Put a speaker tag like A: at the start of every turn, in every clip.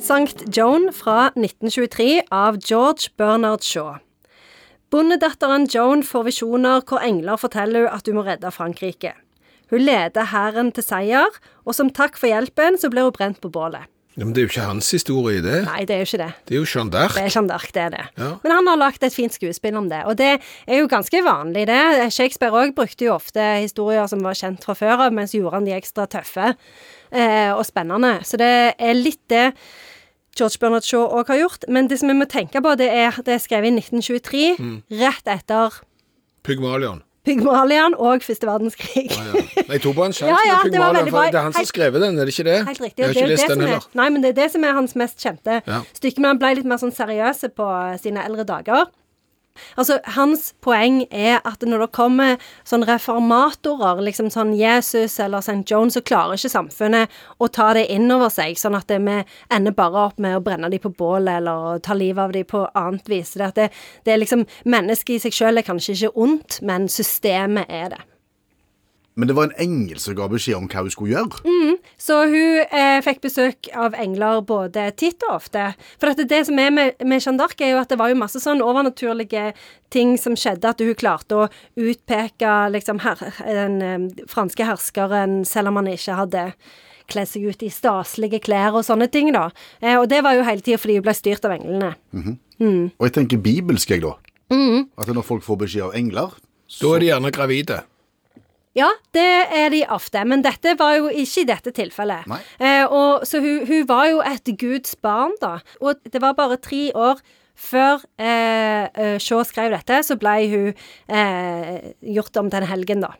A: Sankt Joan fra 1923 av George Bernard Shaw. Bondedatteren Joan får visjoner hvor engler forteller henne at hun må redde Frankrike. Hun leder hæren til seier, og som takk for hjelpen så blir hun brent på bålet.
B: Ja, men det er jo ikke hans historie, det.
A: Nei, det er jo ikke det.
B: Det er jo Jeanne d'Arc.
A: Det er Jeanne d'Arc, det er det.
B: Ja.
A: Men han har lagt et fint skuespill om det, og det er jo ganske vanlig, det. Shakespeare òg brukte jo ofte historier som var kjent fra før av, mens gjorde han de ekstra tøffe eh, og spennende. Så det er litt det George Bernard Shaw òg har gjort. Men det som vi må tenke på, det er det er skrevet i 1923,
B: Mm.
A: rett etter
B: Pygmalion.
A: Pygmalion og første verdenskrig.
B: Ja. Jeg tok bare en sjanse
A: Ja, ja,
B: med
A: det
B: Pygmalion, for det er han som har skrevet den, er det ikke det?
A: Helt riktig.
B: Jeg har
A: er
B: ikke lest
A: det
B: den
A: som er, nei, men det er det som er hans mest kjente
B: Ja.
A: stykke. Men han ble litt mer sånn seriøse på sine eldre dager. Altså, Hans poeng er at når det kommer sånn reformatorer, liksom sånn Jesus eller St. John, så klarer ikke samfunnet å ta det inn over seg, sånn at vi ender bare opp med å brenne dem på bålet eller ta livet av dem på annet vis. Det, det, det er liksom Mennesket i seg selv er kanskje ikke ondt, men systemet er det.
C: Men det var en engel som ga beskjed om hva hun skulle gjøre.
A: Så hun eh, fikk besøk av engler både titt og ofte. For at det som er med, med Jeanne d'Arc, er jo at det var jo masse sånn overnaturlige ting som skjedde. At hun klarte å utpeke liksom her, den eh, franske herskeren, selv om han ikke hadde kledd seg ut i staselige klær og sånne ting, da. Eh, og det var jo hele tida fordi hun ble styrt av englene.
C: Og jeg tenker bibelsk, jeg, da. At når folk får beskjed av engler
B: Da er de gjerne gravide.
A: Ja, det er de ofte, men dette var jo ikke i dette tilfellet. Eh, og, så hun, hun var jo et Guds barn, da. Og det var bare tre år før eh, eh, Shaw skrev dette, så ble hun eh, gjort om til en helgen, da.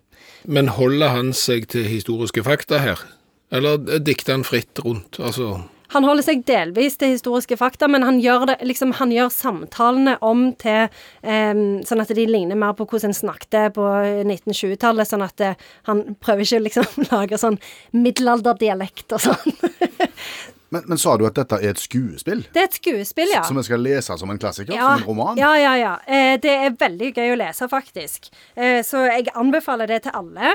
B: Men holder han seg til historiske fakta her? Eller dikter han fritt rundt? Altså
A: Han holder seg delvis til historiske fakta, men han gjør, det, liksom, han gjør samtalene om til eh, Sånn at de ligner mer på hvordan en snakket på 1920-tallet. Sånn at eh, han prøver ikke å liksom lage sånn middelalderdialekt og sånn.
C: men, men sa du at dette er et skuespill?
A: Det er et skuespill, ja.
C: Som vi skal lese som en klassiker?
A: Ja,
C: Som en roman?
A: ja, ja. ja. Eh, det er veldig gøy å lese, faktisk. Eh, så jeg anbefaler det til alle.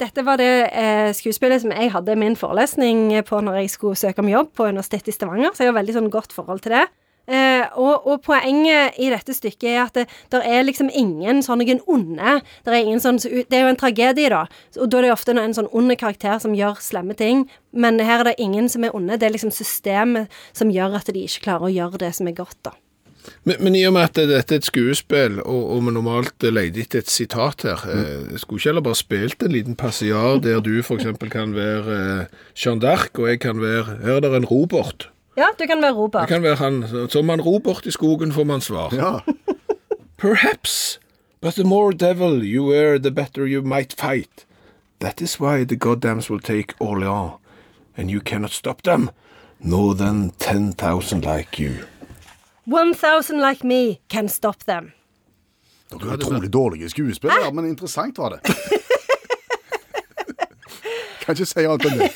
A: Dette var det eh, skuespillet som jeg hadde min forelesning på når jeg skulle søke om jobb på Universitetet i Stavanger, så jeg har veldig sånn godt forhold til det. Eh, og, og poenget i dette stykket er at det der er liksom ingen sånne onde. Der er ingen sånn, det er jo en tragedie, da. Og da er det ofte en sånn ond karakter som gjør slemme ting. Men her er det ingen som er onde. Det er liksom systemet som gjør at de ikke klarer å gjøre det som er godt, da.
B: Men, men i og med at dette er et skuespill, og, og vi normalt leter etter et sitat her, mm. skulle ikke heller bare spilt en liten passiar der du f.eks. kan være eh, Jeanne d'Arc, og jeg kan være Her er det en Robert.
A: Ja, du kan være Robert.
B: Jeg kan være han. Som en Robert i skogen, får man svar.
C: Ja.
B: Perhaps, but the more devil you wear the better you might fight. That is why the goddams will take Orléans, and you cannot stop them. No than 10,000 like you.
A: 1000 like me can stop them.
C: Dere er utrolig dårlige skuespillere, men interessant var det. kan ikke si annet enn det.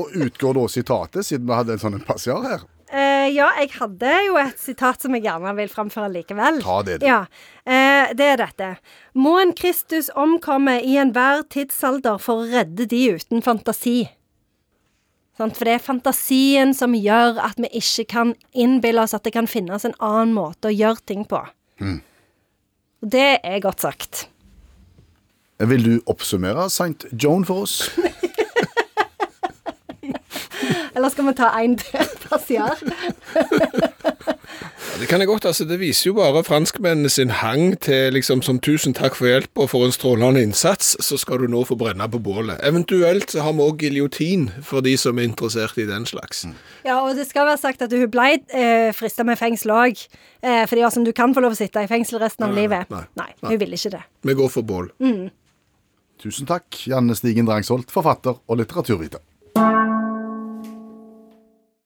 C: Og utgår da sitatet, siden vi hadde en sånn passiar her?
A: Uh, ja, jeg hadde jo et sitat som jeg gjerne vil framføre likevel.
C: Ta det, du.
A: Ja, uh, det er dette. Må en Kristus omkomme i enhver tidsalder for å redde de uten fantasi? Sant? For det er fantasien som gjør at vi ikke kan innbille oss at det kan finnes en annen måte å gjøre ting på. Og Det er godt sagt.
C: Vil du oppsummere St. Joan for oss?
A: Eller skal vi ta en til passiar?
B: Det kan jeg godt, altså det viser jo bare franskmennene sin hang til liksom som tusen takk for hjelp og for en strålende innsats, så skal du nå få brenne på bålet. Eventuelt så har vi også giljotin for de som er interessert i den slags.
A: Ja, og det skal være sagt at hun ble eh, frista med fengsel òg. Eh, fordi som du kan få lov å sitte i fengsel resten av
B: Nei,
A: livet.
B: nei,
A: Nei,
B: nei.
A: hun ville ikke det.
B: Vi går for bål.
C: Tusen takk, Janne Stigen Drangsholt, forfatter og litteraturviter.